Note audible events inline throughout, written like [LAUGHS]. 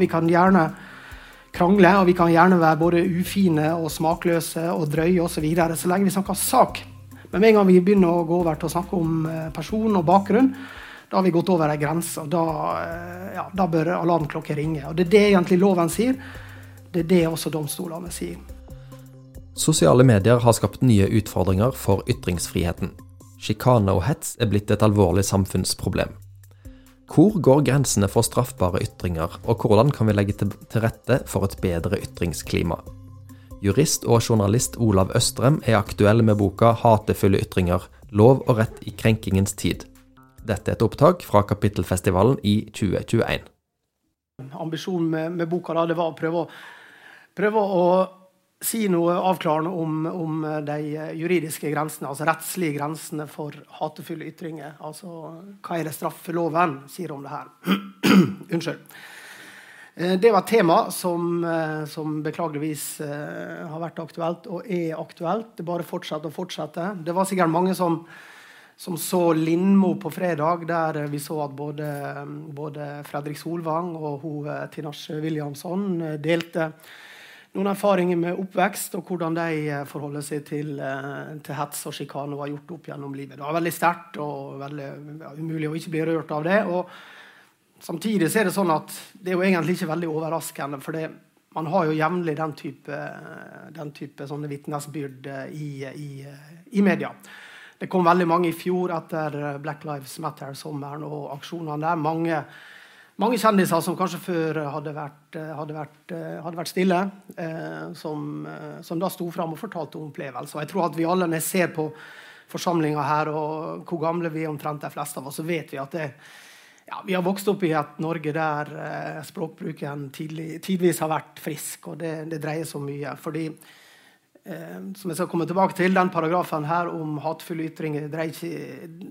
Vi kan gjerne krangle, og vi kan gjerne være både ufine og smakløse og drøye osv. Så, videre, så lenge vi snakker sak. Men med en gang vi begynner å gå over til å snakke om eh, person og bakgrunn, da har vi gått over ei grense. da, eh, ja, da bør alarmklokker ringe. Og Det er det egentlig loven sier. Det er det også domstolene sier. Sosiale medier har skapt nye utfordringer for ytringsfriheten. Sjikane og hets er blitt et alvorlig samfunnsproblem. Hvor går grensene for straffbare ytringer, og hvordan kan vi legge til rette for et bedre ytringsklima? Jurist og journalist Olav Østrem er aktuell med boka 'Hatefulle ytringer lov og rett i krenkingens tid'. Dette er et opptak fra Kapittelfestivalen i 2021. Ambisjonen med, med boka da, det var å prøve prøve å si noe avklarende om, om, de juridiske grensene, altså rettslige grensene for hatefulle ytringer. Altså hva er det straffeloven sier om det her? [CLEARS THROAT] Unnskyld. Eh, det var et tema som, eh, som, beklageligvis eh, har vært aktuelt og er aktuelt. Det bare fortsetter og fortsetter. Det var sikkert mange som, som så Lindmo på fredag, der vi så at både, både Fredrik Solvang og hun, Tinashe Williamson delte noen erfaringer med oppvekst og hvordan de eh, forholder seg til, eh, til hets og sjikane og har gjort opp gjennom livet. Det var veldig sterkt og veldig ja, umulig å ikke bli rørt av det. og Samtidig er det sånn at det er jo egentlig ikke veldig overraskende. for det, man har jo jevnlig den type, den type vitnesbyrd eh, i, i, i, media. Det kom veldig mange i fjor etter Black Lives Matter-sommeren og aksjonene der. Mange mange kjendiser som kanskje før hadde vært, eh, hadde vært, eh, hadde vært stille, eh, som, som, da sto fram og fortalte om opplevelser. Jeg tror at vi alle, når jeg ser på forsamlinga her, og hvor gamle vi er omtrent de fleste av oss, så vet vi at det, ja, vi har vokst opp i et Norge der språkbruken tidlig, tidvis har vært frisk, og det, det dreier så mye. fordi som jeg skal komme tilbake til, den paragrafen her om hatefulle ytringer det,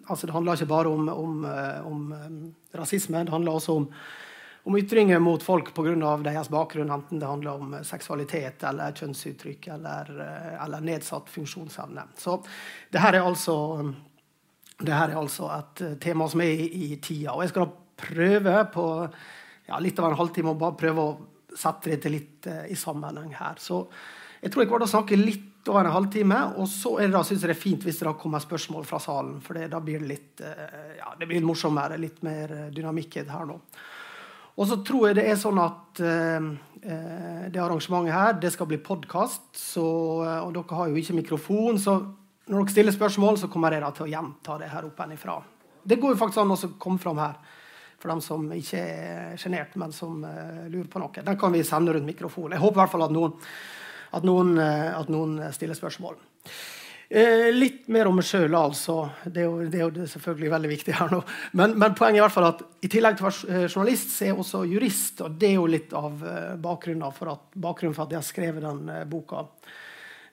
altså det handler ikke bare om, om, eh, om, eh, rasisme. Det handler også om, om ytringer mot folk pga. deres bakgrunn, enten det handler om seksualitet eller kjønnsuttrykk eller, eller nedsatt funksjonsevne. Så det her er altså, det her er altså et tema som er i, i tida. Og jeg skal prøve på ja, litt av en halvtime å bare prøve å sette det litt uh, i sammenheng her. Så jeg tror jeg kommer til å snakke litt over en halvtime. Og så er det da, synes jeg det er fint hvis det da kommer spørsmål fra salen. For da blir det litt, eh, ja, det blir morsommere, litt mer eh, dynamikk her nå. Og så tror jeg det er sånn at eh, eh det arrangementet her det skal bli podkast. Og dere har jo ikke mikrofon, så når dere stiller spørsmål, så kommer jeg da til å gjenta det her oppe ifra. Det går jo faktisk an å komme fram her for dem som ikke er sjenert, men som uh, lurer på noe. Den kan vi sende rundt mikrofonen. Jeg håper i hvert fall at noen at noen, eh, at noen stiller spørsmål. Eh, litt mer om meg sjøl, altså. Det er, jo, det er, jo, selvfølgelig veldig viktig her nå. Men, men, poenget er i hvert fall at i tillegg til å være eh, journalist, så er jeg også jurist. Og det er jo litt av eh, bakgrunnen for at, bakgrunnen for at jeg har skrevet den eh, boka.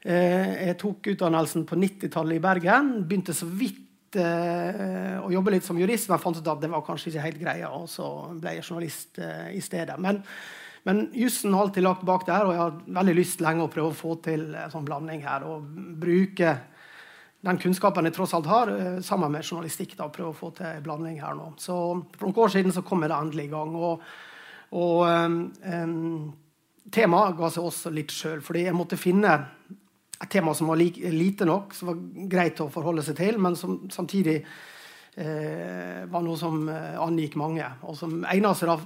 Eh, jeg tok utdannelsen på 90-tallet i Bergen. Begynte så vidt å jobbe litt som jurist, men fant ut at det var kanskje ikke helt greia, og så ble jeg journalist i stedet. Men men jussen har alltid lagt bak der, og jeg har veldig lyst lenge å prøve å få til en sånn blanding her. Og bruke den kunnskapen jeg tross alt har, eh, sammen med journalistikk. da, prøve å få til en blanding her nå. Så For noen år siden så kom jeg da endelig i gang. Og, og um, temaet ga seg også litt sjøl, fordi jeg måtte finne et tema som var lite nok, som var greit å forholde seg til, men som samtidig eh, var noe som eh, angikk mange, og som egna seg da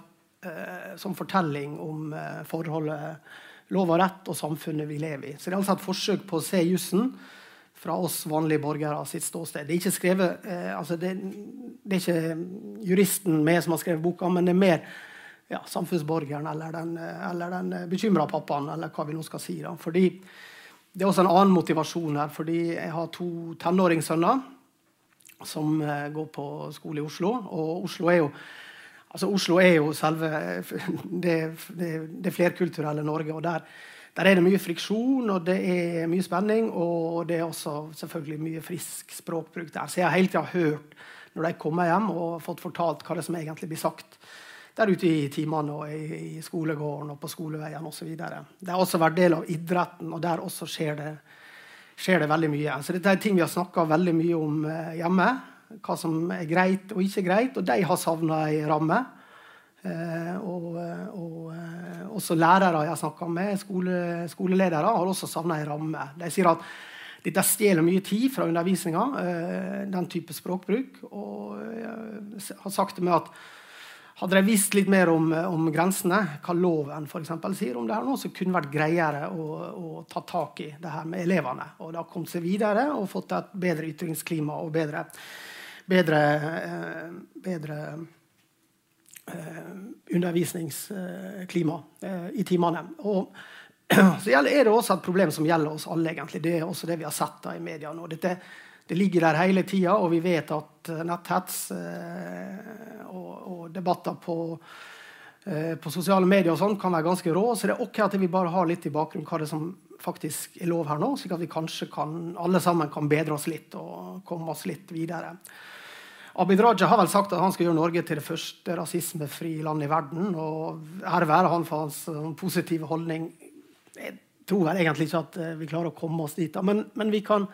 som fortelling om eh, forholdet lov og rett og samfunnet vi lever i. Så det er altså et forsøk på å se jussen fra oss vanlige borgere sitt ståsted. Det er ikke skrevet, eh, altså det, det, er ikke juristen med som har skrevet boka, men det er mer ja, samfunnsborgeren eller den, eller den bekymra pappaen, eller hva vi nå skal si. Da. Fordi det er også en annen motivasjon her. fordi jeg har to tenåringssønner som eh, går på skole i Oslo. Og Oslo er jo Altså, Oslo er jo selve det, det, det flerkulturelle Norge. og der, der, er det mye friksjon og det er mye spenning. Og det er også selvfølgelig mye frisk språkbruk der. Så jeg har hele tida hørt når de kommer hjem og fått fortalt hva det som egentlig blir sagt der ute i timene og i, i skolegården og på skoleveien osv. Det har også vært del av idretten, og der også skjer det, skjer det veldig mye. Så dette er ting vi har snakka veldig mye om eh, hjemme hva som er greit og ikke greit. Og de har savna ei ramme. Eh, og, og også lærere jeg har snakka med, skole, skoleledere, har også savna ei ramme. De sier at dette stjeler mye tid fra undervisninga, den type språkbruk. Og jeg har sagt til meg at hadde de visst litt mer om, om grensene, hva loven for eksempel, sier om det her nå, så kunne det vært greiere å, å, ta tak i det her med elevene. Og det har kommet seg videre og fått et bedre ytringsklima og bedre, bedre, eh, bedre eh, undervisningsklima eh, i timene. Og [CLEARS THROAT] så er det også et problem som gjelder oss alle. egentlig. Det er også det vi har sett da i media nå. Dette det ligger der hele tida, og vi vet at netthets og, og, debatter på, på, sosiale medier og sånn kan være ganske rå. Så det er ok at vi bare har litt i bakgrunnen hva det er som faktisk er lov her nå, slik at vi kanskje kan, alle sammen kan bedre oss litt og komme oss litt videre. Abid Raja har vel sagt at han skal gjøre Norge til det første rasismefrie landet i verden. og Ære være han for hans positive holdning. Jeg tror vel egentlig ikke at vi klarer å komme oss dit, men, men vi kan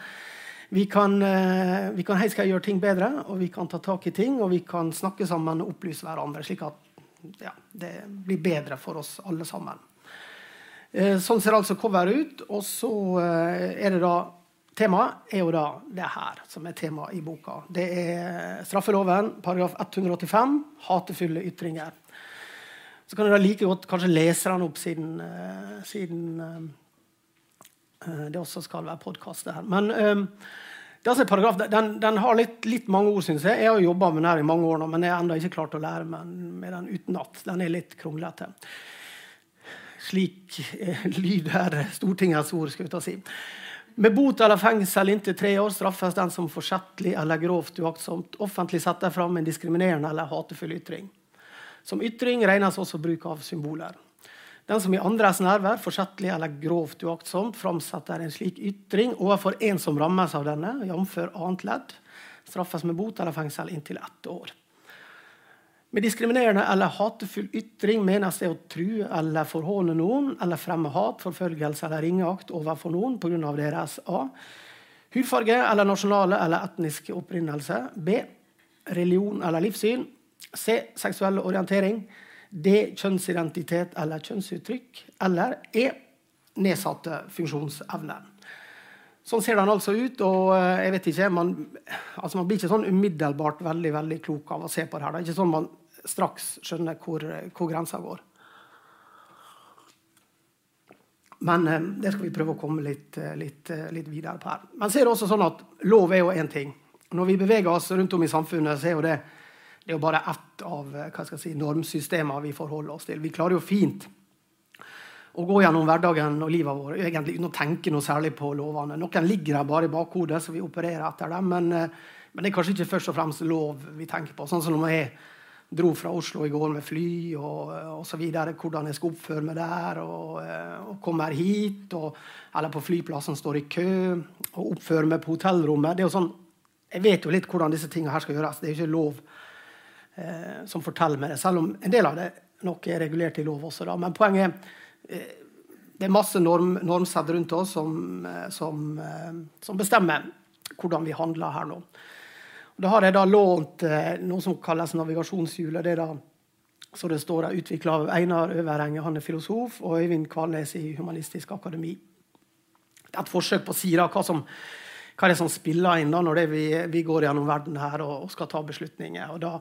vi kan, eh, vi kan heiske, gjøre ting bedre, og vi kan ta tak i ting, og vi kan snakke sammen og opplyse hverandre, slik at ja, det blir bedre for oss alle sammen. Eh, sånn ser altså coveret ut. Og så eh, er det da Temaet er jo da det her som er temaet i boka. Det er straffeloven, paragraf 185, hatefulle ytringer. Så kan jeg da like godt kanskje lese den opp siden, siden uh, det også skal være podkast. Men uh, det er altså en paragraf, den, den har litt, litt, mange ord, syns jeg. Jeg har jobba med den her i mange år nå, men jeg har ennå ikke klart å lære meg med den utenat. Den er litt kronglete. Slik [LAUGHS] lyder Stortingets ord. skal vi ta si. Med bot eller fengsel inntil tre år straffes den som forsettlig eller grovt uaktsomt offentlig setter fram en diskriminerende eller hatefull ytring. Som ytring regnes også bruk av symboler. Den som i andres nærvær forsettlig eller grovt uaktsomt framsetter en slik ytring overfor en som rammes av denne, jf. annet ledd, straffes med bot eller fengsel inntil ett år. Med diskriminerende eller hatefull ytring menes det å true eller forhåne noen eller fremme hat, forfølgelse eller ringeakt overfor noen pga. deres A. Hudfarge eller nasjonale eller etniske opprinnelse. B. Religion eller livssyn. C. Seksuell orientering. D. Kjønnsidentitet eller kjønnsuttrykk. Eller E. Nedsatte funksjonsevne. Sånn ser den altså ut. og eh, jeg vet ikke, Man, altså man blir ikke sånn umiddelbart veldig veldig klok av å se på det. her. Det er ikke sånn man straks skjønner hvor, hvor grensa går. Men eh, det skal vi prøve å komme litt, eh, litt, litt videre på her. Men så er det også sånn at lov er jo én ting. Når vi beveger oss rundt om i samfunnet, så er jo det det er jo bare ett av eh, si, normsystemer vi forholder oss til. Vi klarer jo fint å gå gjennom hverdagen og livet vårt egentlig uten å tenke noe særlig på lovene. Noen ligger der bare i bakhodet, så vi opererer etter dem. Men, eh, men, det er kanskje ikke først og fremst lov vi tenker på. Sånn som når jeg dro fra Oslo i går med fly og osv. Hvordan jeg skal oppføre meg der. Og, eh, og kommer hit, og, eller på flyplassen står i kø. Og oppfører meg på hotellrommet. Det er jo sånn, Jeg vet jo litt hvordan disse tingene her skal gjøres. Det er jo ikke lov eh, som forteller meg det. Selv om en del av det nok er regulert i lov også. Da. Men poenget er eh, det er masse norm, normsett rundt oss som, eh, som, eh, som, bestemmer hvordan vi handler her nå. Da har jeg da lånt eh, noe som kalles navigasjonshjulet. Det er da, så det står der, utvikla av Einar Øverenge, han er filosof, og Øyvind Kvalnes i Humanistisk Akademi. Det er et forsøk på å si da, hva som hva det som spiller inn da når vi, vi, går gjennom verden her og, og skal ta beslutninger. Og da,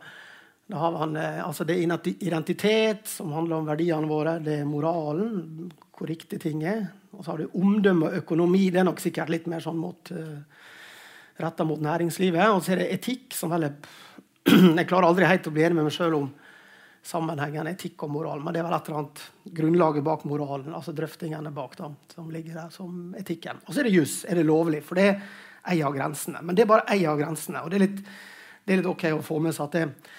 da har man, eh, altså Det er identitet, som handler om verdiene våre. Det er moralen, hvor riktig ting er. Og så har du omdømme og økonomi. Det er nok sikkert litt mer sånn mot, uh, retta mot næringslivet. Og så er det etikk, som heller er [CLEARS THROAT] Jeg klarer aldri helt å bli enig med meg sjøl om sammenhengen etikk og moral, men det er vel et eller annet grunnlaget bak moralen, altså drøftingene bak, da, som ligger der som etikken. Og så er det jus. Er det lovlig? For det er ei av grensene. Men det er bare ei av grensene. Og det er litt, det er litt ok å få med seg at det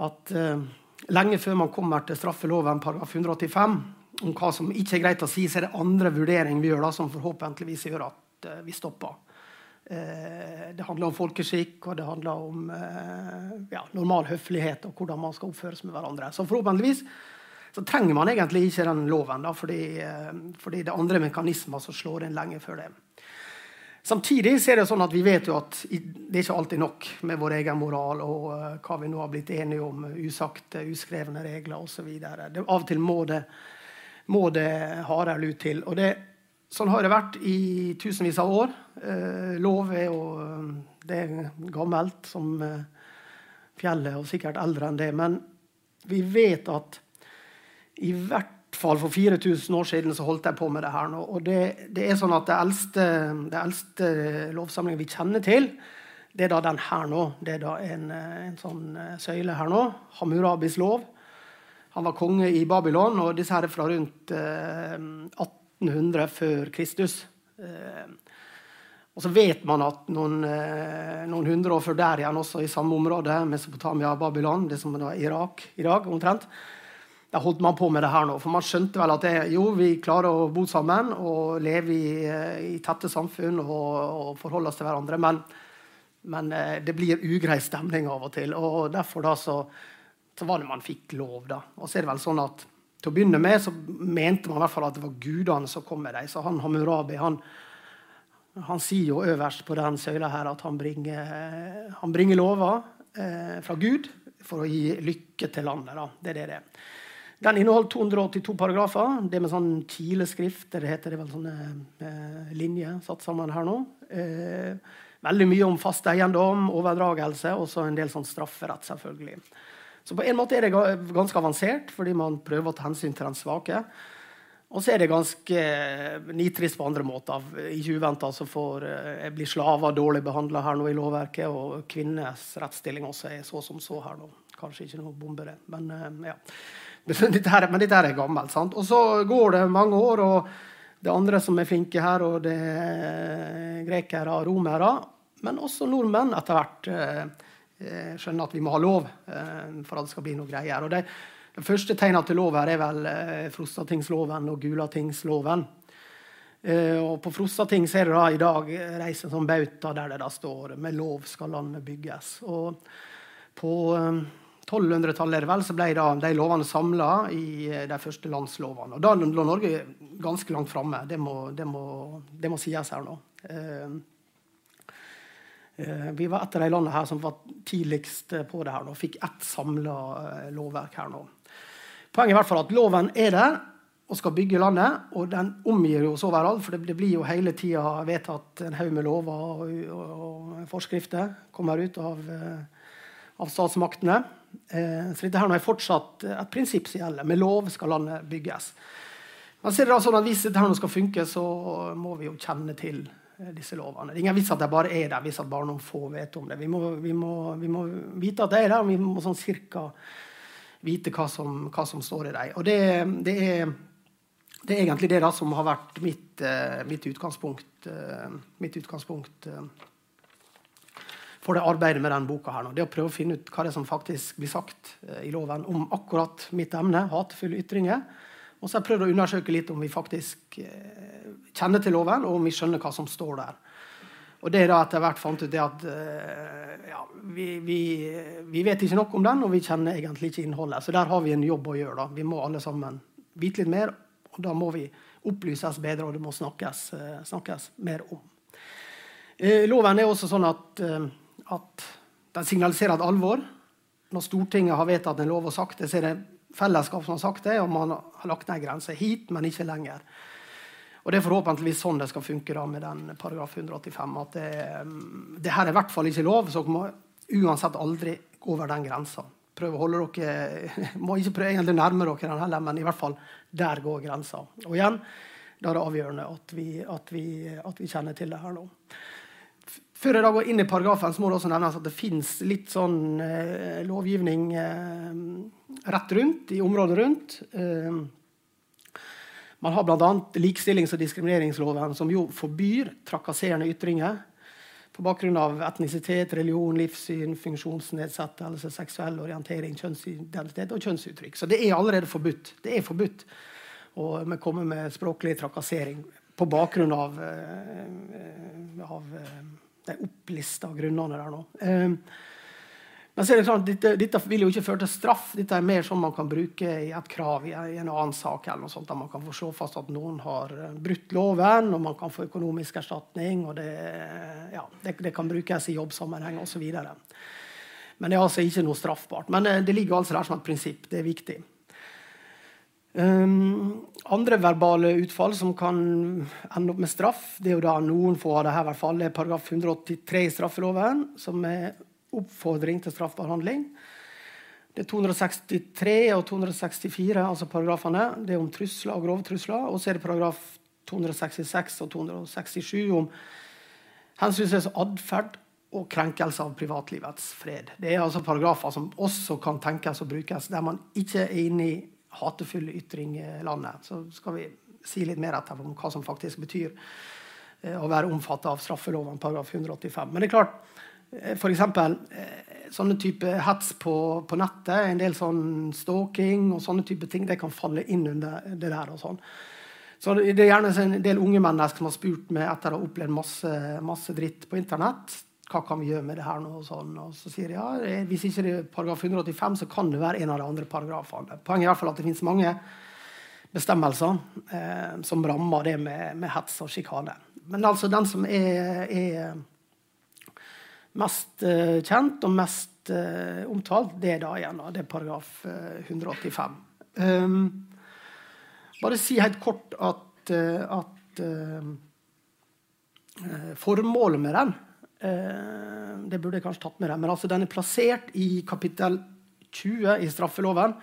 at uh, lenge før man kommer til straffeloven paragraf 185, om hva som ikke er greit å si, så er det andre vurderinger vi gjør da, som forhåpentligvis gjør at uh, vi stopper. Uh, det handler om folkeskikk, og det handler om ja, normal høflighet og hvordan man skal oppføres med hverandre. Så forhåpentligvis så trenger man egentlig ikke den loven, da, fordi, fordi det er andre mekanismer som slår inn lenge før det. Samtidig er det sånn at vi vet jo at det er ikke alltid nok med vår egen moral og hva vi nå har blitt enige om, usagte, uskrevne regler osv. Av og til må det, må det hardere lut til. Og det, sånn har det vært i tusenvis av år. Eh, lov er jo det er gammelt som uh, fjellet, og sikkert eldre enn det. Men vi vet at i hvert fall for 4000 år siden så holdt jeg på med det her nå. Og det, det er sånn at det eldste, det eldste lovsamlingen vi kjenner til, det er da den her nå. Det er da en, en sånn eh, søyle her nå. Hammurabis lov. Han var konge i Babylon, og disse her er fra rundt eh, 1800 før Kristus. Eh, og så vet man at noen, eh, noen hundre år før der igjen, også i samme område, Mesopotamia Babylon, det som er Irak i dag omtrent, da holdt man på med det her nå. For man skjønte vel at det, jo, vi klarer å bo sammen og leve i, eh, i tette samfunn og, og, forholde oss til hverandre. Men, men, det blir ugrei stemning av og til. Og derfor da så, så var det man fikk lov, da. Og så er det vel sånn at til å begynne med så mente man i hvert fall at det var gudene som kom med dem. Så han Hammurabi han, han sier jo øverst på den søyla her at han bringer, bringer lover eh, fra Gud for å gi lykke til landet. Da. Det er det det er. Den inneholdt 282 paragrafer. Det med sånn kileskrift. Det heter det vel sånne eh, linjer satt sammen her nå. Eh, veldig mye om fast eiendom, overdragelse og en del sånn strafferett. selvfølgelig. Så på en måte er det ganske avansert, fordi man prøver å ta hensyn til den svake. Og så er det ganske eh, nitrist på andre måter. Ikke uventa så får, eh, blir slaver dårlig behandla her nå i lovverket, og kvinnenes rettsstilling også er så som så her nå. Kanskje ikke noe bombe, det. Men ja. [LAUGHS] Dette her, men dette her er gammelt. sant? Og så går det mange år, og det andre som er flinke her, og det er grekere og romere, men også nordmenn etter hvert eh, eh, skjønner at vi må ha lov eh, for at det skal bli noe greier. Og det, det første tegnet til lov her er vel eh, Frostatingsloven og Gulatingsloven. Eh, og på Frostating ser du da i dag reise en sånn bauta der det da står 'Med lov skal landet bygges'. Og på eh, 1200-tallet vel, så ble da de lovene samla i eh, de første landslovene. Og Da lå Norge ganske langt framme. Det, det, det, må sies her nå. Eh, eh, vi var et av de landene her som var tidligst på det her nå. Fikk ett samla eh, lovverk her nå. Poenget er i hvert fall at loven er der og skal bygge landet. Og den omgir oss overalt, for det, blir jo hele tida vedtatt en haug med lover og, og, og, forskrifter kommer ut av, eh, av statsmaktene. Eh, så dette her er fortsatt et prinsipp som gjelder. Med lov skal landet bygges. Men så er det sånn at Hvis dette her skal funke, så må vi jo kjenne til eh, disse lovene. Det er ingen vits at de bare er der hvis at bare noen få vet om det. Vi må, vi må, vi må vite at de er der, og vi må sånn cirka vite hva som, hva som står i dem. Og det, det, er, det, er, egentlig det da som har vært mitt, uh, mitt utgangspunkt, uh, mitt utgangspunkt for det arbeidet med denne boka. her nå. Det å prøve å finne ut hva det er som faktisk blir sagt eh, i loven om akkurat mitt emne, hatefulle ytringer. Og så har jeg prøvd å undersøke litt om vi faktisk eh, kjenner til loven, og om vi skjønner hva som står der. Og det er da etter hvert fant ut det at eh, ja, vi, vi, vi, vet ikke nok om den, og vi kjenner egentlig ikke innholdet. Så der har vi en jobb å gjøre. da. Vi må alle sammen vite litt mer, og da må vi opplyses bedre, og det må snakkes, eh, snakkes mer om. Loven er også sånn at at den signaliserer et alvor. Når Stortinget har vedtatt en lov og sagt det, så er det fellesskap som har sagt det, og man har lagt ned grenser hit, men ikke lenger. Og Det er forhåpentligvis sånn det skal funke da med den paragraf 185. At det, det her er i hvert fall ikke lov, så dere må uansett aldri gå over den grensa. Prøv å holde dere, [LAUGHS] må ikke prøve egentlig nærme dere den heller, men i hvert fall der går grensa. Og igjen, da er det avgjørende at vi, at vi, at vi kjenner til det her nå. Før jeg da går inn i paragrafen, så må det også nevnes at det fins litt sånn eh, lovgivning eh, rett rundt, i området rundt. Eh, man har bl.a. likestillings- og diskrimineringsloven, som jo forbyr trakasserende ytringer på bakgrunn av etnisitet, religion, livssyn, funksjonsnedsettelse, seksuell orientering, kjønnsidentitet og kjønnsuttrykk. Så det er allerede forbudt. Det er forbudt å komme med språklig trakassering på bakgrunn av, eh, av eh, de opplista grunnene der nå. Eh, Men så er det klart, dette, dette, vil jo ikke føre til straff. Dette er mer sånn man kan bruke i et krav i, en annen sak. eller noe sånt, der Man kan få slå fast at noen har eh, brutt loven, og man kan få økonomisk erstatning. og Det, ja, det, det kan brukes i jobbsammenheng osv. Men det er altså ikke noe straffbart. Men det, det ligger altså der som et prinsipp. Det er viktig. Um, andre verbale utfall som kan ende opp med straff, det er jo da noen få av det her, i hvert fall, er paragraf 183 i straffeloven, som er oppfordring til straffbar handling. Det er 263 og 264, altså paragrafene. Det er om trusler og grove trusler. Og så er det paragraf 266 og 267 om hensynsløs atferd og krenkelse av privatlivets fred. Det er altså paragrafer som også kan tenkes å brukes der man ikke er inne i hatefulle ytringlandet. Så skal vi si litt mer etterpå om hva som faktisk betyr eh, å være omfattet av straffeloven paragraf 185. Men det er klart, for f.eks. Eh, sånne type hets på, på, nettet, en del sånn stalking og sånne type ting, det kan falle inn under det der. og sånn. Så Det er gjerne en del unge mennesker som har spurt meg etter å ha opplevd masse, masse dritt på internett hva kan vi gjøre med det her nå? Og, sånn. og så sier de ja, hvis ikke det er paragraf 185, så kan det være en av de andre paragrafene. Poenget er i hvert fall at det finnes mange bestemmelser eh, som rammer det med, med, hets og sjikane. Men altså den som er, er mest uh, kjent og mest uh, omtalt, det er da igjen det er paragraf uh, 185. Um, bare si helt kort at, at formålet med den Eh, det burde jeg kanskje tatt med deg. Men altså, den er plassert i kapittel 20 i straffeloven,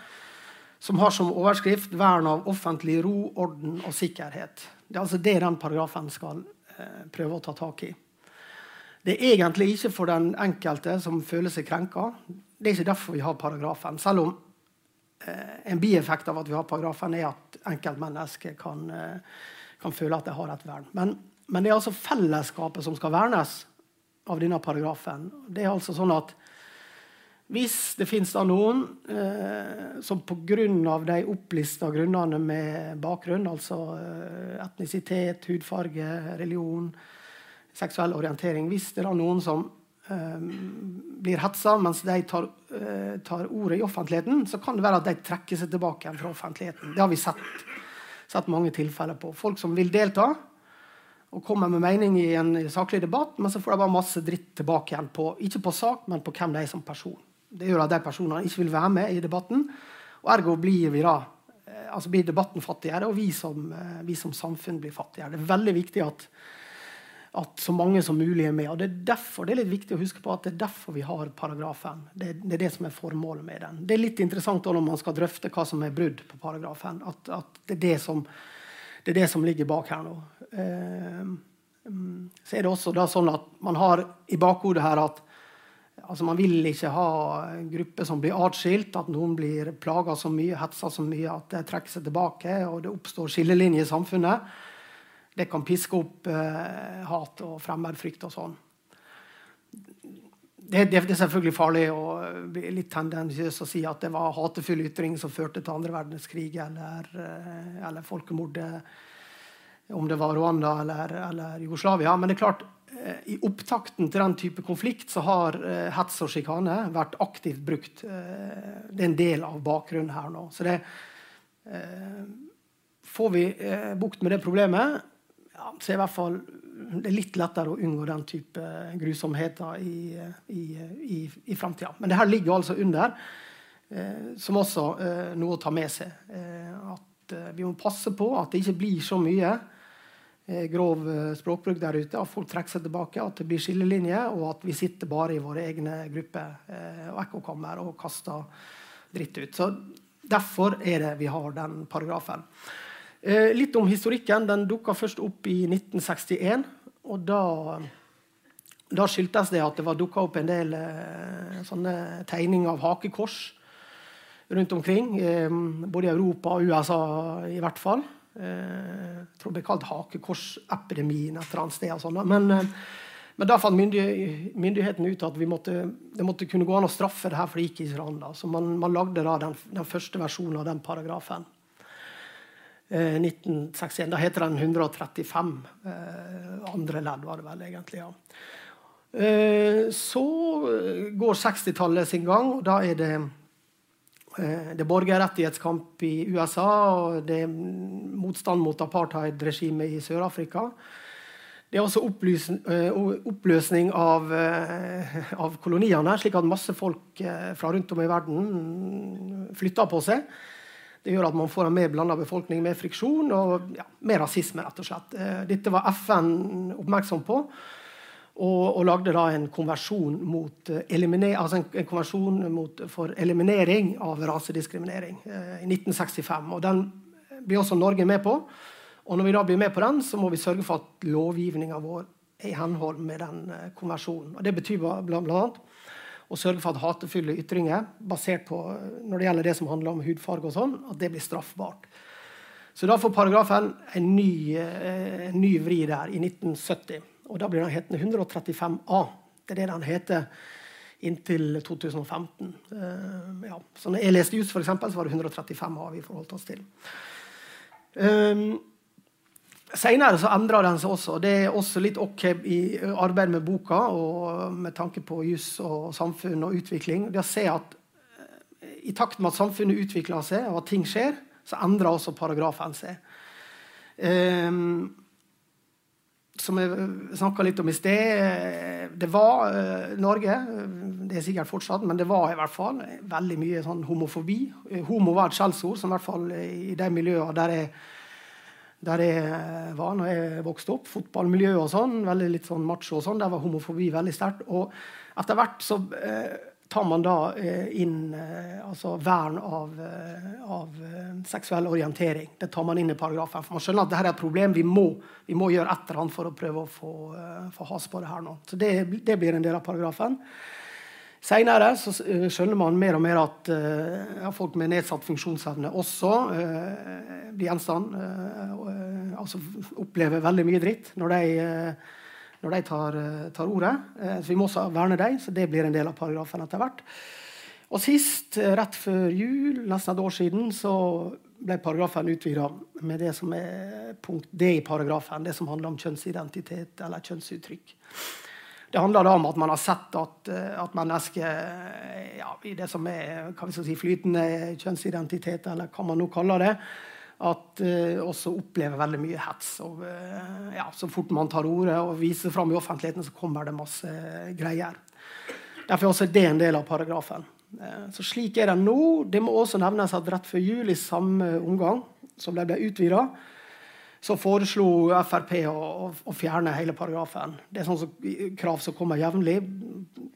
som har som overskrift 'Vern av offentlig ro, orden og sikkerhet'. Det er altså det den paragrafen skal eh, prøve å ta tak i. Det er egentlig ikke for den enkelte som føler seg krenka. Det er ikke derfor vi har paragrafen. Selv om eh, en bieffekt av at vi har paragrafen, er at enkeltmennesket kan, eh, kan føle at de har et vern. Men, men det er altså fellesskapet som skal vernes av denne paragrafen. Det er altså sånn at hvis det finnes da noen eh, som pga. de opplista grunnene med bakgrunn, altså eh, etnisitet, hudfarge, religion, seksuell orientering Hvis det er da noen som eh, blir hetsa mens de tar, eh, tar, ordet i offentligheten, så kan det være at de trekker seg tilbake fra offentligheten. Det har vi sett, sett mange tilfeller på. Folk som vil delta, og kommer med mening i en saklig debatt, men så får de bare masse dritt tilbake igjen på ikke på sak, men på hvem de er som person. Det gjør at de personene ikke vil være med i debatten. Og ergo blir vi da, eh, altså blir debatten fattigere, og vi som, eh, vi som samfunn blir fattigere. Det er veldig viktig at, at, så mange som mulig er med. og Det er derfor, det er litt viktig å huske på at det er derfor vi har paragrafen. Det, det er det som er formålet med den. Det er litt interessant når man skal drøfte hva som er brudd på paragrafen. At, at det, er det, som, det er det som ligger bak her nå. Eh, mm, så er det også sånn at man har i bakhodet her at altså man vil ikke ha grupper som blir atskilt, at noen blir plaga så mye, hetsa så mye at det trekker seg tilbake, og det oppstår skillelinjer i samfunnet. Det kan piske opp eh, hat og fremmedfrykt og sånn. Det, det, er selvfølgelig farlig og litt tendensiøst å si at det var hatefull ytring som førte til andre verdenskrig eller, eh, eller folkemordet om det var Rwanda eller, eller, Jugoslavia. Men det er klart, eh, i opptakten til den type konflikt så har eh, hets og sjikane vært aktivt brukt. Det er en del av bakgrunnen her nå. Så det Får vi bukt med det problemet, ja, så er i hvert fall det er litt lettere å unngå den type grusomheter i, i, i, i framtida. Men det her ligger altså under, eh, som også noe å ta med seg. at vi må passe på at det ikke blir så mye Eh, grov eh, språkbruk der ute, at folk trekker seg tilbake, at det blir skillelinjer, og at vi sitter bare i våre egne grupper eh, og ekkokammer og kaster dritt ut. Så Derfor er det vi har den paragrafen. Eh, litt om historikken. Den dukka først opp i 1961. og da, da skyldtes det at det var dukka opp en del eh, sånne tegninger av hakekors rundt omkring. Eh, både i Europa og USA i hvert fall. Eh, jeg tror det ble kalt hakekorsepidemien et eller annet sted. Sånt, men, eh, men, da fant myndighetene ut at måtte, det måtte kunne gå an å straffe det her, for det gikk i Israel. Da. Så man, man lagde da den, den, første versjonen av den paragrafen. Eh, 1961. Da heter den 135. Eh, andre ledd, var det vel egentlig. ja. Eh, så går 60-tallet sin gang, og da er det eh, det er borgerrettighetskamp i USA, og det er motstand mot apartheidregimet i Sør-Afrika. Det er også oppløsning av, av, koloniene, slik at masse folk fra rundt om i verden flytter på seg. Det gjør at man får en mer blanda befolkning, mer friksjon og ja, mer rasisme. rett og slett. Dette var FN oppmerksom på. Og, og, lagde da en konversjon, mot, eh, altså en, en konvensjon mot, for eliminering av rasediskriminering eh, i 1965. Og Den blir også Norge med på. Og når vi da blir med på den, så må vi sørge for at lovgivninga vår er i henhold med den eh, konversjonen. Og Det betyr bl.a. å sørge for at hatefulle ytringer basert på når det gjelder det som handler om hudfarge, og sånn, at det blir straffbart. Så da får paragrafen en ny, eh, en ny vri der i 1970. Og da blir den hetende 135A. Det er det den heter inntil 2015. Uh, eh, ja. Så når jeg leste jus, f.eks., så var det 135A vi forholdt oss til. Um, Senere så endra den seg også. Det er også litt ok i arbeidet med boka og med tanke på juss og samfunn og utvikling. Det å se at eh, I takt med at samfunnet utvikler seg, og at ting skjer, så endrer også paragrafen seg. Um, som jeg snakka litt om i sted Det var uh, Norge. Det er sikkert fortsatt, men det var i hvert fall veldig mye sånn homofobi. Homo var et skjellsord, som i hvert fall i de miljøene der jeg, der jeg var når jeg vokste opp. Fotballmiljø og sånn. Veldig litt sånn macho og sånn. Der var homofobi veldig sterkt. Og etter hvert så eh, tar man da eh, inn eh, altså vern av, eh, av, seksuell orientering. Det tar man inn i paragrafen. For man skjønner at dette er et problem. Vi må, vi må gjøre et eller annet for å prøve å få, få has på det her nå. Så det, det, blir en del av paragrafen. Senere så skjønner man mer og mer at uh, folk med nedsatt funksjonsevne også uh, blir gjenstand uh, altså opplever veldig mye dritt når de når de tar, eh, tar ordet. Eh, så vi må også verne dem, så det blir en del av paragrafen etter hvert. Og sist, eh, rett før jul, nesten et år siden, så ble paragrafen utvida med det som er punkt D i paragrafen, det som handler om kjønnsidentitet eller kjønnsuttrykk. Det handler da om at man har sett at, at mennesker ja, i det som er si, flytende kjønnsidentitet, eller hva man nå kaller det, at uh, også opplever veldig mye hets. Og, uh, ja, så fort man tar ordet og viser fram i offentligheten, så kommer det masse greier. Derfor er også det en del av paragrafen. Uh, så slik er det nå. Det må også nevnes at rett før jul i samme omgang, som det ble utvida, så foreslo Frp å, å, fjerne hele paragrafen. Det er sånn krav som kommer jevnlig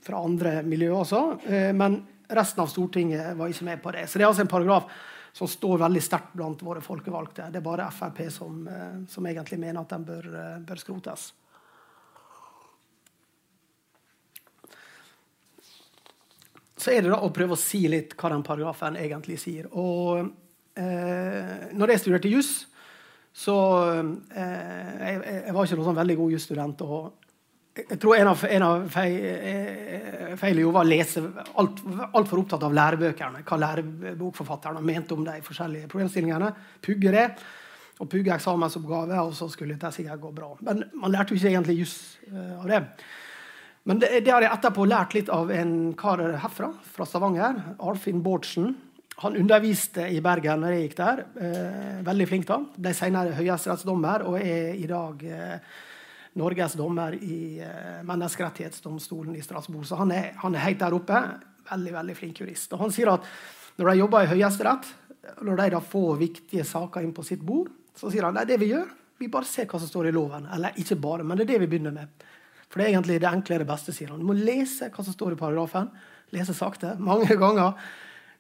fra andre miljøer også. men resten av Stortinget var ikke med på det. Så det er altså en paragraf som står veldig sterkt blant våre folkevalgte. Det er bare Frp som, eh, som egentlig mener at den bør, eh, bør, skrotes. Så er det da å prøve å si litt hva den paragrafen egentlig sier. Og eh, når jeg studerte juss, så eh, jeg, jeg, var ikke noen sånn veldig god jusstudent. Og jeg tror en av, en av feilene feil var å lese altfor alt opptatt av lærebøkene. Hva lærebokforfatterne mente om de forskjellige problemstillingene. Pugge det. Og pugge eksamensoppgave, og så skulle det sikkert gå bra. Men man lærte jo ikke egentlig juss uh, av det. Men det, det, har jeg etterpå lært litt av en kar herfra, fra Stavanger. Arfinn Bårdsen. Han underviste i Bergen når jeg gikk der. Eh, veldig flink da. Ble senere høyesterettsdommer og er i dag eh, Norges dommer i eh, Menneskerettighetsdomstolen i Strasbourg. Så han er, han er, helt der oppe. Veldig veldig flink jurist. Og Han sier at når de jobber i Høyesterett, når de da får viktige saker inn på sitt bord, så sier han det vi gjør, vi bare ser hva som står i loven. Eller ikke bare, men det er det vi begynner med. For det er egentlig det enkle det beste, sier han. Du må lese hva som står i paragrafen. Lese sakte. Mange ganger.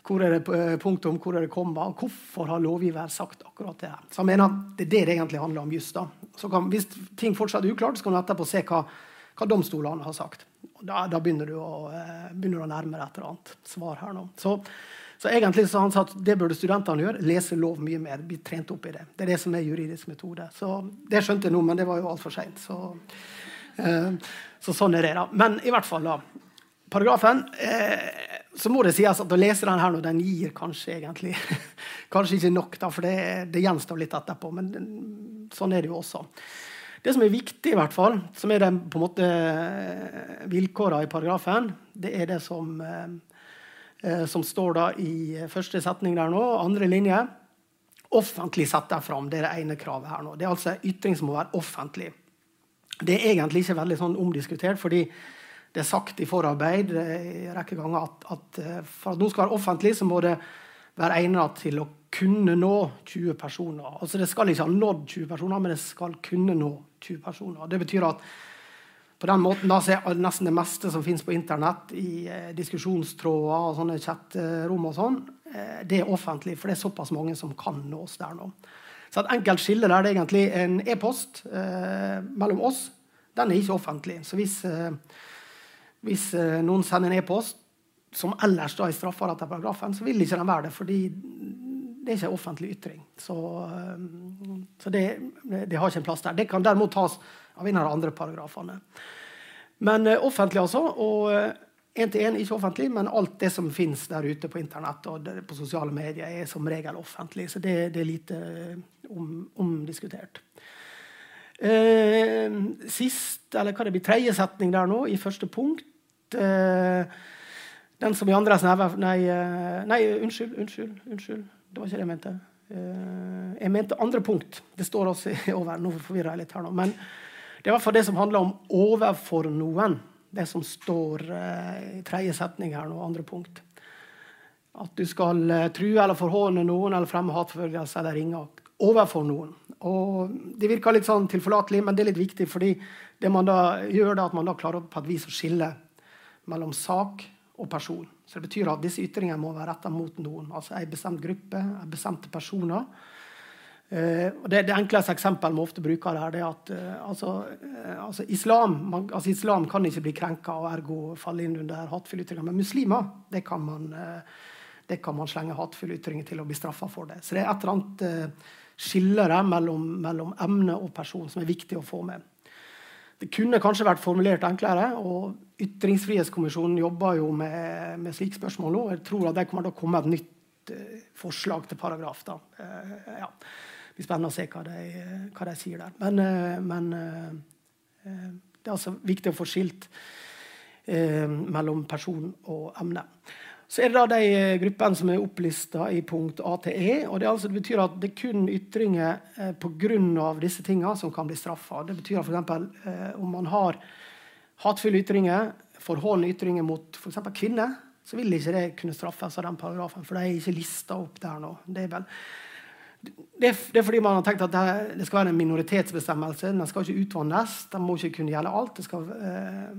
Hvor er det eh, punktum, hvor er det komma? Hvorfor har lovgiver sagt akkurat det? her? Så han mener at Det er det det egentlig handler om just kan, hvis ting fortsatt er uklart, så kan du etterpå se hva, hva domstolene har sagt. Da, da begynner, du å, eh, begynner, du å, nærme deg et eller annet svar her nå. Så, så egentlig så han sa at det burde studentene gjøre. Lese lov mye mer. Bli trent opp i det. Det er det som er juridisk metode. Så Det skjønte jeg nå, men det var jo altfor seint. Så, eh, så sånn er det. da. Men i hvert fall, da. Paragrafen eh, så må det sies at å lese den her nå, den gir kanskje egentlig [LAUGHS] kanskje ikke nok, da, for det, det gjenstår litt etterpå. Men sånn er det jo også. Det som er viktig, i hvert fall, som er den på en måte vilkåra i paragrafen, det er det som, eh, som står da i første setning der nå, andre linje. Offentlig setter fram. Det er det ene kravet her nå. Det er altså ytring som må være offentlig. Det er egentlig ikke veldig sånn omdiskutert, fordi det er sagt i forarbeid en rekke ganger at, at, for at noe skal være offentlig, så må det være egnet til å kunne nå 20 personer. Altså Det skal ikke ha nådd 20 personer, men det skal kunne nå 20 personer. Det betyr at på den måten da så er nesten det meste som finnes på Internett, i eh, diskusjonstråder og sånne chatterom og sånn, eh, det er offentlig, for det er såpass mange som kan nås der nå. Så et enkelt skille der det er egentlig en e-post eh, mellom oss. Den er ikke offentlig. Så hvis, eh, hvis eh, noen sender en e-post som ellers da er straffa etter paragrafen, så vil ikke den være det. fordi det er ikke offentlig ytring. Så, eh, så det, det, har ikke en plass der. Det kan derimot tas av en av de andre paragrafene. Men uh, offentlig, altså. Og én til én ikke offentlig, men alt det som fins der ute på internett og på sosiale medier, er som regel offentlig. Så det, det er lite om, omdiskutert. sist, eller hva det blir, tredje setning der nå, i første punkt. Den som i andres neve Nei, nei unnskyld, unnskyld. unnskyld. Det var ikke det jeg mente. Uh, jeg mente andre punkt. Det står også [LAUGHS] over. Nå forvirrer jeg litt her nå. Men det er i hvert fall det som handler om 'overfor noen'. Det som står i tredje setning her nå, andre punkt. At du skal true eller forhåne noen eller fremme hatforfølgelse eller ringeakt overfor noen. Og Det virker litt sånn tilforlatelig, men det er litt viktig, fordi det man da gjør, da, at man da klarer på et vis å skille mellom sak og person. Så det betyr at disse ytringene må være retta mot noen. Altså en bestemt gruppe, en bestemte personer. Uh, og det, det, enkleste eksempelet vi ofte bruker, det er at uh, altså, uh, altså, islam, man, altså, islam kan ikke bli krenka og ergo falle inn under hatefulle ytringer. Men muslimer det kan man, det kan man slenge hatefulle ytringer til og bli straffa for det. Så det er et eller annet skille mellom, mellom emne og person som er viktig å få med. Det kunne kanskje vært formulert enklere. og Ytringsfrihetskommisjonen jobber jo med, med slike spørsmål nå. Jeg tror at det kommer til å komme et nytt uh, forslag til paragraf. da. Uh, ja. Det blir spennende å se hva de, hva de sier der. Men, uh, men det er altså viktig å få skilt mellom person og emne. Så er det da de gruppene som er opplista i punkt A til E. og Det, altså, det betyr at det er kun ytringer eh, pga. disse tingene som kan bli straffa. Det betyr f.eks. Eh, om man har hatefulle ytringer, forholdende ytringer mot f.eks. kvinner, så vil ikke det kunne straffes av den paragrafen, for de er ikke lista opp der nå. Det er, vel, det, det er, fordi man har tenkt at det, det, skal være en minoritetsbestemmelse. Den skal ikke utvannes. Den må ikke kunne gjelde alt. Det skal, øh,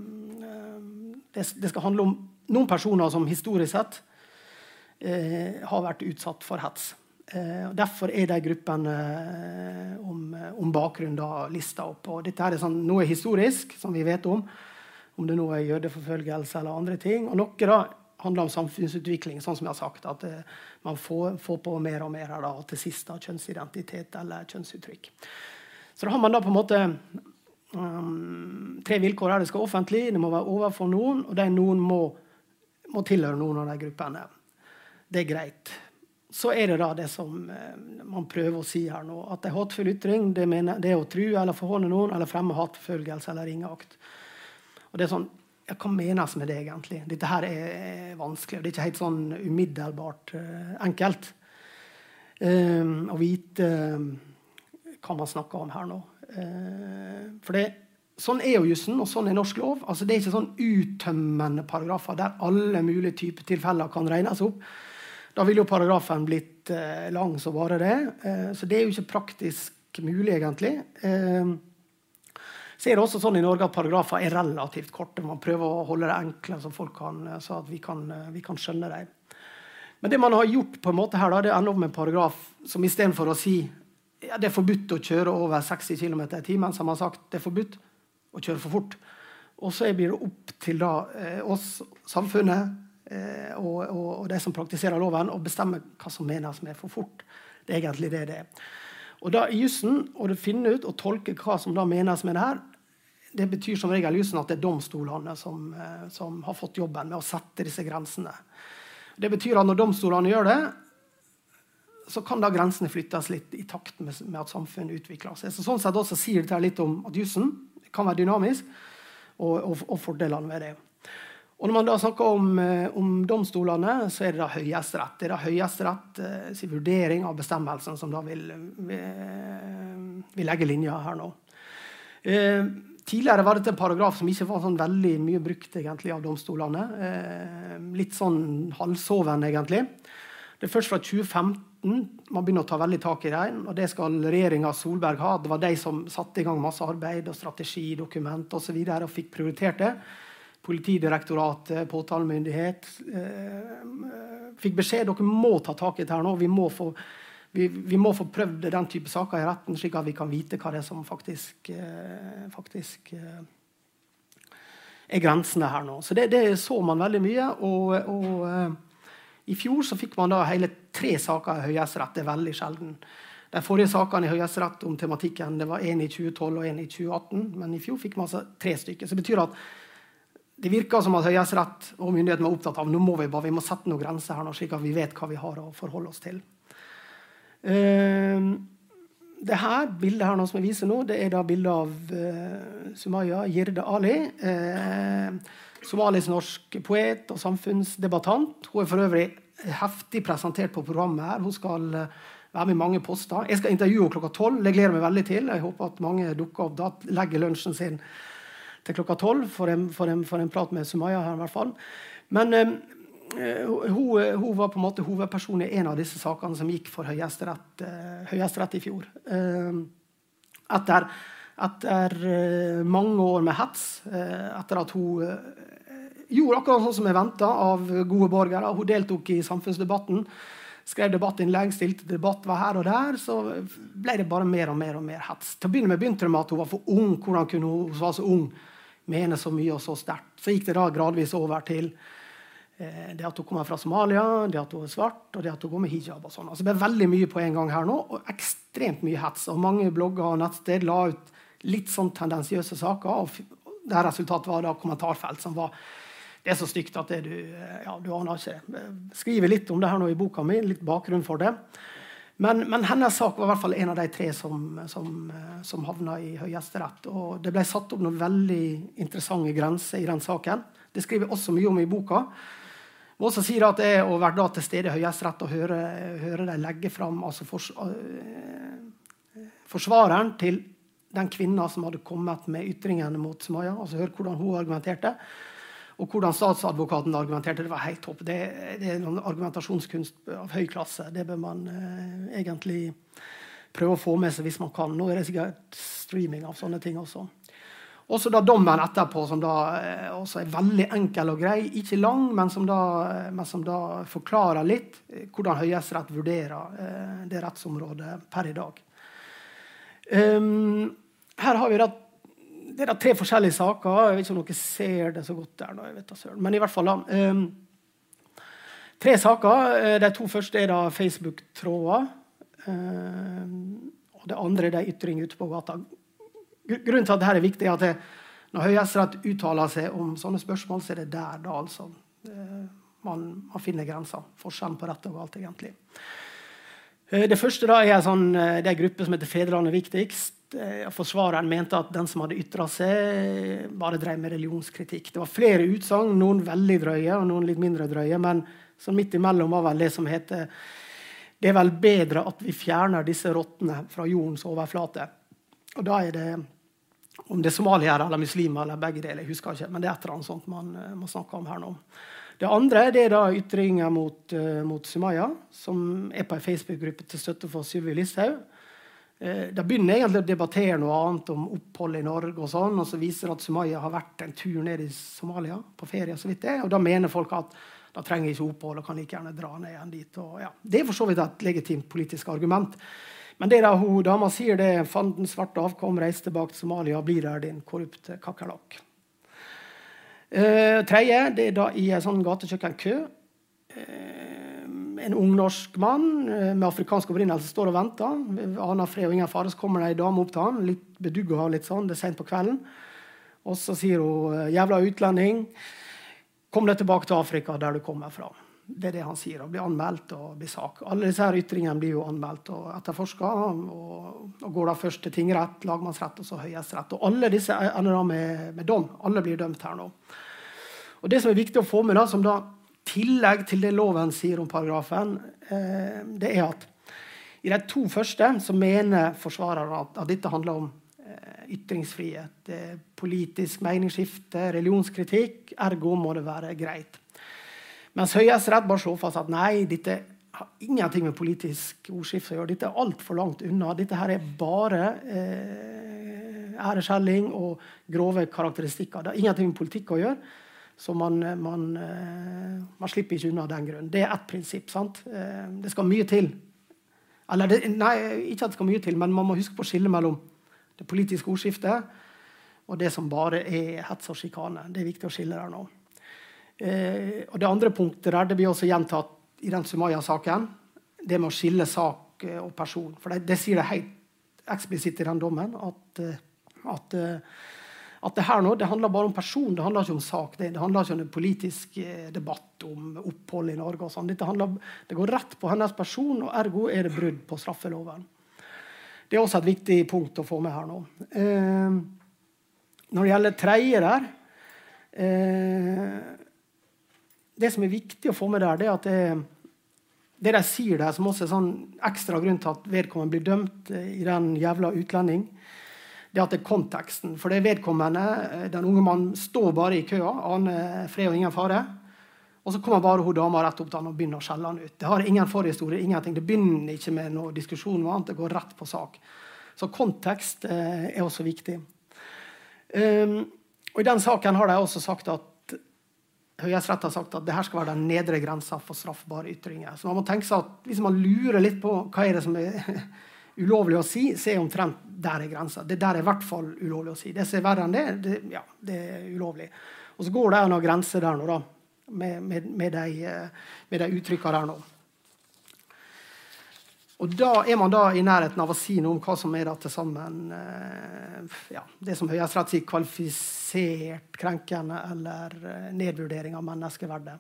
det, det skal handle om noen personer som historisk sett øh, har vært utsatt for hets. Eh, derfor er de gruppene eh, om, om bakgrunn da lista opp. Og dette er sånn, noe historisk, som vi vet om. Om det nå er jødeforfølgelse eller andre ting. Og noe da handler om samfunnsutvikling, sånn som jeg har sagt. At uh, man får, får, på mer og mer da, til sist da, kjønnsidentitet eller kjønnsuttrykk. Så da har man da på en måte um, tre vilkår her. Det skal være offentlig, det må være overfor noen, og de noen må må tilhøre noen av de gruppene. Det er greit. Så er det da det som eh, man prøver å si her nå. At en hatefull ytring det, mener, det, er å true eller forholde noen eller fremme hatforfølgelse eller ringeakt. Og det er sånn, ja, Hva menes med det, egentlig? Dette her er vanskelig. og Det er ikke helt sånn umiddelbart uh, enkelt um, å vite um, hva man snakker om her nå. Uh, for det Sånn er jo jussen, og sånn er norsk lov. Altså, det er ikke sånn uttømmende paragrafer der alle mulige typer tilfeller kan regnes opp. Da ville jo paragrafen blitt uh, lang som bare det. Eh, så det er jo ikke praktisk mulig, egentlig. Eh, så er det også sånn i Norge at paragrafer er relativt korte. Man prøver å holde det enkle, så, kan, så at vi kan, eh, vi kan skjønne dem. Men det man har gjort på en måte her, da, det ender opp med en paragraf som istedenfor å si ja, det er forbudt å kjøre over 60 km i timen, som har sagt det er forbudt, å kjøre for fort. Og så blir det opp til da, eh, oss, samfunnet eh, og, og, og, de som praktiserer loven, å bestemme hva som menes med for fort. Det er egentlig det det er. Og da i jussen å finne ut og tolke hva som da menes med det her, det betyr som regel jussen at det er domstolene som, eh, som, har fått jobben med å sette disse grensene. Det betyr at når domstolene gjør det, så kan da grensene flyttes litt i takt med, med at samfunnet utvikler seg. Så sånn sett også sier det litt om at jussen kan være dynamisk, og, og, og, fordelene ved det. Og Når man da snakker om, eh, om domstolene, så er det da Høyesterett. Det er da Høyesterett eh, vurdering av bestemmelsen som da vil, vil, vil legge linja her nå. Eh, tidligere var dette en paragraf som ikke var sånn veldig mye brukt egentlig av domstolene. Eh, litt sånn halvsoven, egentlig. Det er først fra 2015 man begynner å ta veldig tak i det. Og det skal regjeringa Solberg ha. Det var de som satte i gang masse arbeid og strategi, dokument. Og, så og fikk prioritert det. Politidirektoratet, påtalemyndighet eh, fikk beskjed dere må ta tak i dette nå. Vi må få, vi, vi må få prøvd den type saker i retten, slik at vi kan vite hva det er som faktisk, eh, faktisk eh, er grensene her nå. Så det, det, så man veldig mye. og, og eh, i fjor så fikk man da hele tre saker i Høyesterett. Det er veldig sjelden. De forrige sakene i Høyesterett om tematikken det var én i 2012 og én i 2018. Men i fjor fikk man altså tre stykker. Så det betyr at det virker som at Høyesterett og myndighetene var opptatt av nå må vi bare, vi må sette noen grenser her, nå, slik at vi vet hva vi har å forholde oss til. Uh, det her bildet her nå som jeg viser nå, det er da bildet av uh, Sumaya Jirde Ali. Uh, somalisk-norsk poet og samfunnsdebattant. Hun er for øvrig heftig presentert på programmet. her. Hun skal eh, være med i mange poster. Jeg skal intervjue henne klokka tolv. Det gleder jeg meg veldig til. Jeg håper at mange dukker opp da, legger lunsjen sin til klokka tolv for, for, for, en prat med Sumaya her. i hvert fall. Men um, hun, hun, var på en måte hovedperson i en av disse sakene som gikk for Høyesterett, uh, høyesterett i fjor. Uh, etter, etter mange år med hets, etter at hun gjorde akkurat sånn som jeg venta av gode borgere. Hun deltok i samfunnsdebatten, skrev debattinnlegg, stilte debatt var her og der. Så ble det bare mer og mer og mer hets. Til å begynne med begynte det med at hun var for ung. Hvordan kunne hun hun var så ung mene så mye og så sterkt? Så gikk det da gradvis over til eh, det at hun kommer fra Somalia, det at hun er svart, og det at hun går med hijab. og sånn. Altså, det ble veldig mye på en gang her nå, og ekstremt mye hets. Og mange blogger og nettsted la ut litt sånn tendensiøse saker. og det Resultatet var da kommentarfelt som var det er så stygt at du, ja, du aner ikke. Jeg skriver litt om det her nå i boka mi. litt bakgrunn for det. Men, men, hennes sak var i hvert fall en av de tre som, som, som havna i Høyesterett. Og det ble satt opp noen veldig interessante grenser i den saken. Det skriver jeg også mye om i boka. Og så sier at er å være til stede i Høyesterett og høre, høre dem legge fram altså fors, uh, forsvareren til den kvinna som hadde kommet med ytringene mot Smaya. altså Høre hvordan hun argumenterte. Og hvordan statsadvokaten argumenterte, det var helt topp. Det, det er noen argumentasjonskunst av høy klasse. Det bør man uh, egentlig prøve å få med seg hvis man kan. Nå er det sikkert streaming av sånne ting også. Også da dommen etterpå, som da eh, også er veldig enkel og grei. Ikke lang, men som da, eh, men som da forklarer litt eh, hvordan Høyesterett vurderer det rettsområdet per i dag. Um, her har vi da det er tre forskjellige saker. Jeg vet ikke om dere ser det så godt der. Da, jeg vet da, Men i hvert fall da, um, Tre saker. De to første er da Facebook-tråder. Um, og det andre er de ytringer ute på gata. Grunnen til at dette er viktig, er at det, når Høyesterett uttaler seg om sånne spørsmål, så er det der da altså uh, man, man, finner grensa. Forskjellen på rett og galt, egentlig. Uh, det første da er sånn, uh, det er en gruppe som heter Fedrelandet viktigst. Eh, forsvareren mente at den som hadde ytra seg, bare drev med religionskritikk. Det var flere utsagn, noen veldig drøye og noen litt mindre drøye. Men så midt imellom var vel det som heter Det er vel bedre at vi fjerner disse rottene fra jordens overflate. Og da er det om det er somaliere eller muslimer eller begge deler. jeg husker ikke, Men det er et eller annet sånt man uh, må snakke om her nå. Det andre det er da ytringer mot, uh, mot Sumaya, som er på en Facebook-gruppe til støtte for Sylvi Listhaug. Uh, de begynner egentlig å debattere noe annet om opphold i Norge. Og sånn, og så viser det at Sumaya har vært en tur ned i Somalia på ferie. så vidt det, Og da mener folk at da trenger ikke opphold og kan like gjerne dra ned igjen dit. Og, ja. Det er for så vidt et legitimt politisk argument. Men det da hun dama sier, det er fanden svarte avkom, reis tilbake til Somalia, blir der, din korrupte kakerlakk. Eh, tredje det er da i en sånn gatekjøkkenkø. Eh, en ung norsk mann eh, med afrikansk opprinnelse står og venter. Aner fred og ingen fare. Så kommer det ei dame opp til han, litt bedugga litt sånn, det er sent på kvelden. Og så sier hun 'jævla utlending', kom deg tilbake til Afrika, der du kommer fra. Det er det han sier. Å bli anmeldt og bli sak. Alle disse her ytringene blir jo anmeldt og etterforska. Og, og, går da først til tingrett, lagmannsrett og så høyesterett. Og alle disse ender da med, med, dom. Alle blir dømt her nå. Og Det som er viktig å få med, da, som da tillegg til det loven sier om paragrafen, eh, det er at i de to første så mener forsvarerne at, at dette handler om eh, ytringsfrihet, eh, politisk meningsskifte, religionskritikk. Ergo må det være greit. Mens Høyesterett bare slår fast at nei, dette har ingenting med politisk ordskifte å gjøre. Dette er altfor langt unna. Dette her er bare eh, æreskjelling og grove karakteristikker. Det har ingenting med politikk å gjøre. Så man, man, eh, man slipper ikke unna den grunn. Det er ett prinsipp. sant? Eh, det skal mye til. Eller det, nei, ikke at det skal mye til, men man må huske på å skille mellom det politiske ordskiftet og det som bare er hets og sjikane. Det er viktig å skille der nå. Eh, og Det andre punktet der, det blir også gjentatt i den Sumaya-saken. Det med å skille sak eh, og person. For det, det sier det helt eksplisitt i den dommen. At, eh, at, eh, at, det her nå, det handler bare om person, det handler ikke om sak. Det, det handler ikke om en politisk debatt om opphold i Norge. og sånn. Det går rett på hennes person, og ergo er det brudd på straffeloven. Det er også et viktig punkt å få med her nå. Eh, når det gjelder tredje der eh, det som er viktig å få med der, det er at det, det de sier der, som også er sånn ekstra grunn til at vedkommende blir dømt eh, i den jævla utlending, det er at det er konteksten. For det er vedkommende, eh, den unge mannen, står bare i køa, aner fred og ingen fare. Og så kommer bare hun dama rett opp til han og begynner å skjelle han ut. Det har ingen forhistorie. ingenting. Det begynner ikke med noe diskusjon. med annet, Det går rett på sak. Så kontekst eh, er også viktig. Um, og I den saken har de også sagt at Høyesterett har sagt at det her skal være den nedre grensa for straffbare ytringer. Så man må tenke seg at Hvis man lurer litt på hva er det som er [LAUGHS] ulovlig å si, så er omtrent der er grensa. Det der er i hvert fall ulovlig å si. Det som er verre enn det, det, ja, det er ulovlig. Og så går det en grenser der nå, da, med, med, med de, med de uttrykkene der nå. Og da er man da i nærheten av å si noe om hva som er da til sammen eh, ja, det som Høyesterett sier kvalifisert krenkende eller eh, nedvurdering av menneskeverdet.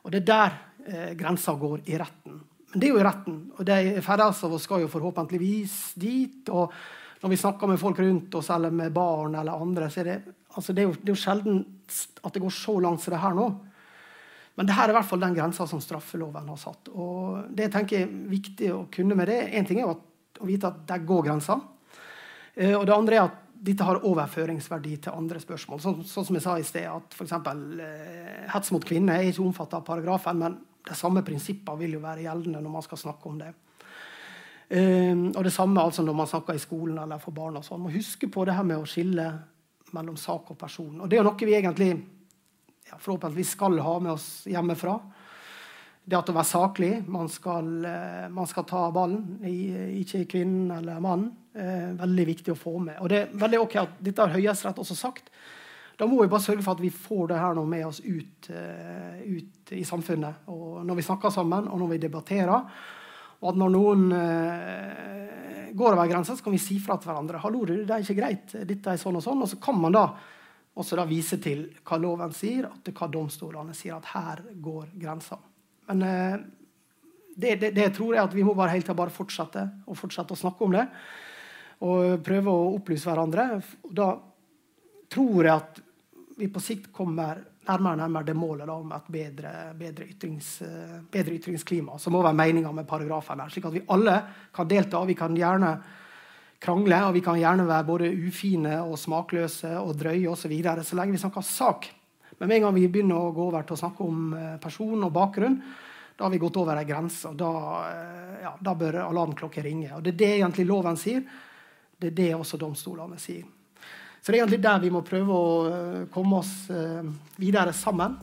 Og Det er der eh, grensa går i retten. Men det er jo i retten. Og de færreste av oss skal jo forhåpentligvis dit. og Når vi snakker med folk rundt oss eller med barn eller andre, så er det, altså det, er, jo, det er jo sjelden at det går så langt som det her nå. Men dette er i hvert fall den grensa som straffeloven har satt. Og det tenker er viktig å kunne med det, Én ting er å, vite at der går grensa. Eh, og det andre er at dette har overføringsverdi til andre spørsmål. Sånn, sånn som jeg sa i sted, at f.eks. Eh, hets mot kvinner er ikke omfattet av paragrafen, men de samme prinsippene vil jo være gjeldende når man skal snakke om det. Um, og det samme altså når man snakker i skolen eller for barn. og sånn. Må huske på det her med å skille mellom sak og person. Og det er jo noe vi egentlig ja, forhåpentligvis skal ha med oss hjemmefra. Det at å være saklig. Man skal, eh, man skal ta ballen, ikke kvinnen eller mannen. Eh, veldig viktig å få med. Og det er veldig ok at Dette har Høyesterett også sagt. Da må vi bare sørge for at vi får det her nå med oss ut, uh, ut, i samfunnet. Og når vi snakker sammen, og når vi debatterer. Og at når noen går over grensa, så kan vi si fra til hverandre. 'Hallo, det er ikke greit. Dette er sånn og sånn.' Og så kan man da og så da vise til hva loven sier, og hva domstolene sier. At her går grensa. Men eh, det, det, det, tror jeg at vi må bare til bare fortsette og fortsette å snakke om det. Og prøve å opplyse hverandre. Da tror jeg at vi på sikt kommer nærmere og nærmere det målet da, om et bedre, bedre, ytrings, eh, bedre ytringsklima. Som må være meninga med paragrafen. her, Slik at vi alle kan delta. Vi kan gjerne krangle, og vi kan gjerne være både ufine og smakløse og drøye osv. Så, så lenge vi snakker sak. Men med en gang vi begynner å gå over til å snakke om eh, person og bakgrunn, da har vi gått over ei grense. og da, eh, ja, da bør alarmklokker ringe. Og Det er det egentlig loven sier. Det er det også domstolene sier. Så det er egentlig der vi må prøve å eh, komme oss videre sammen.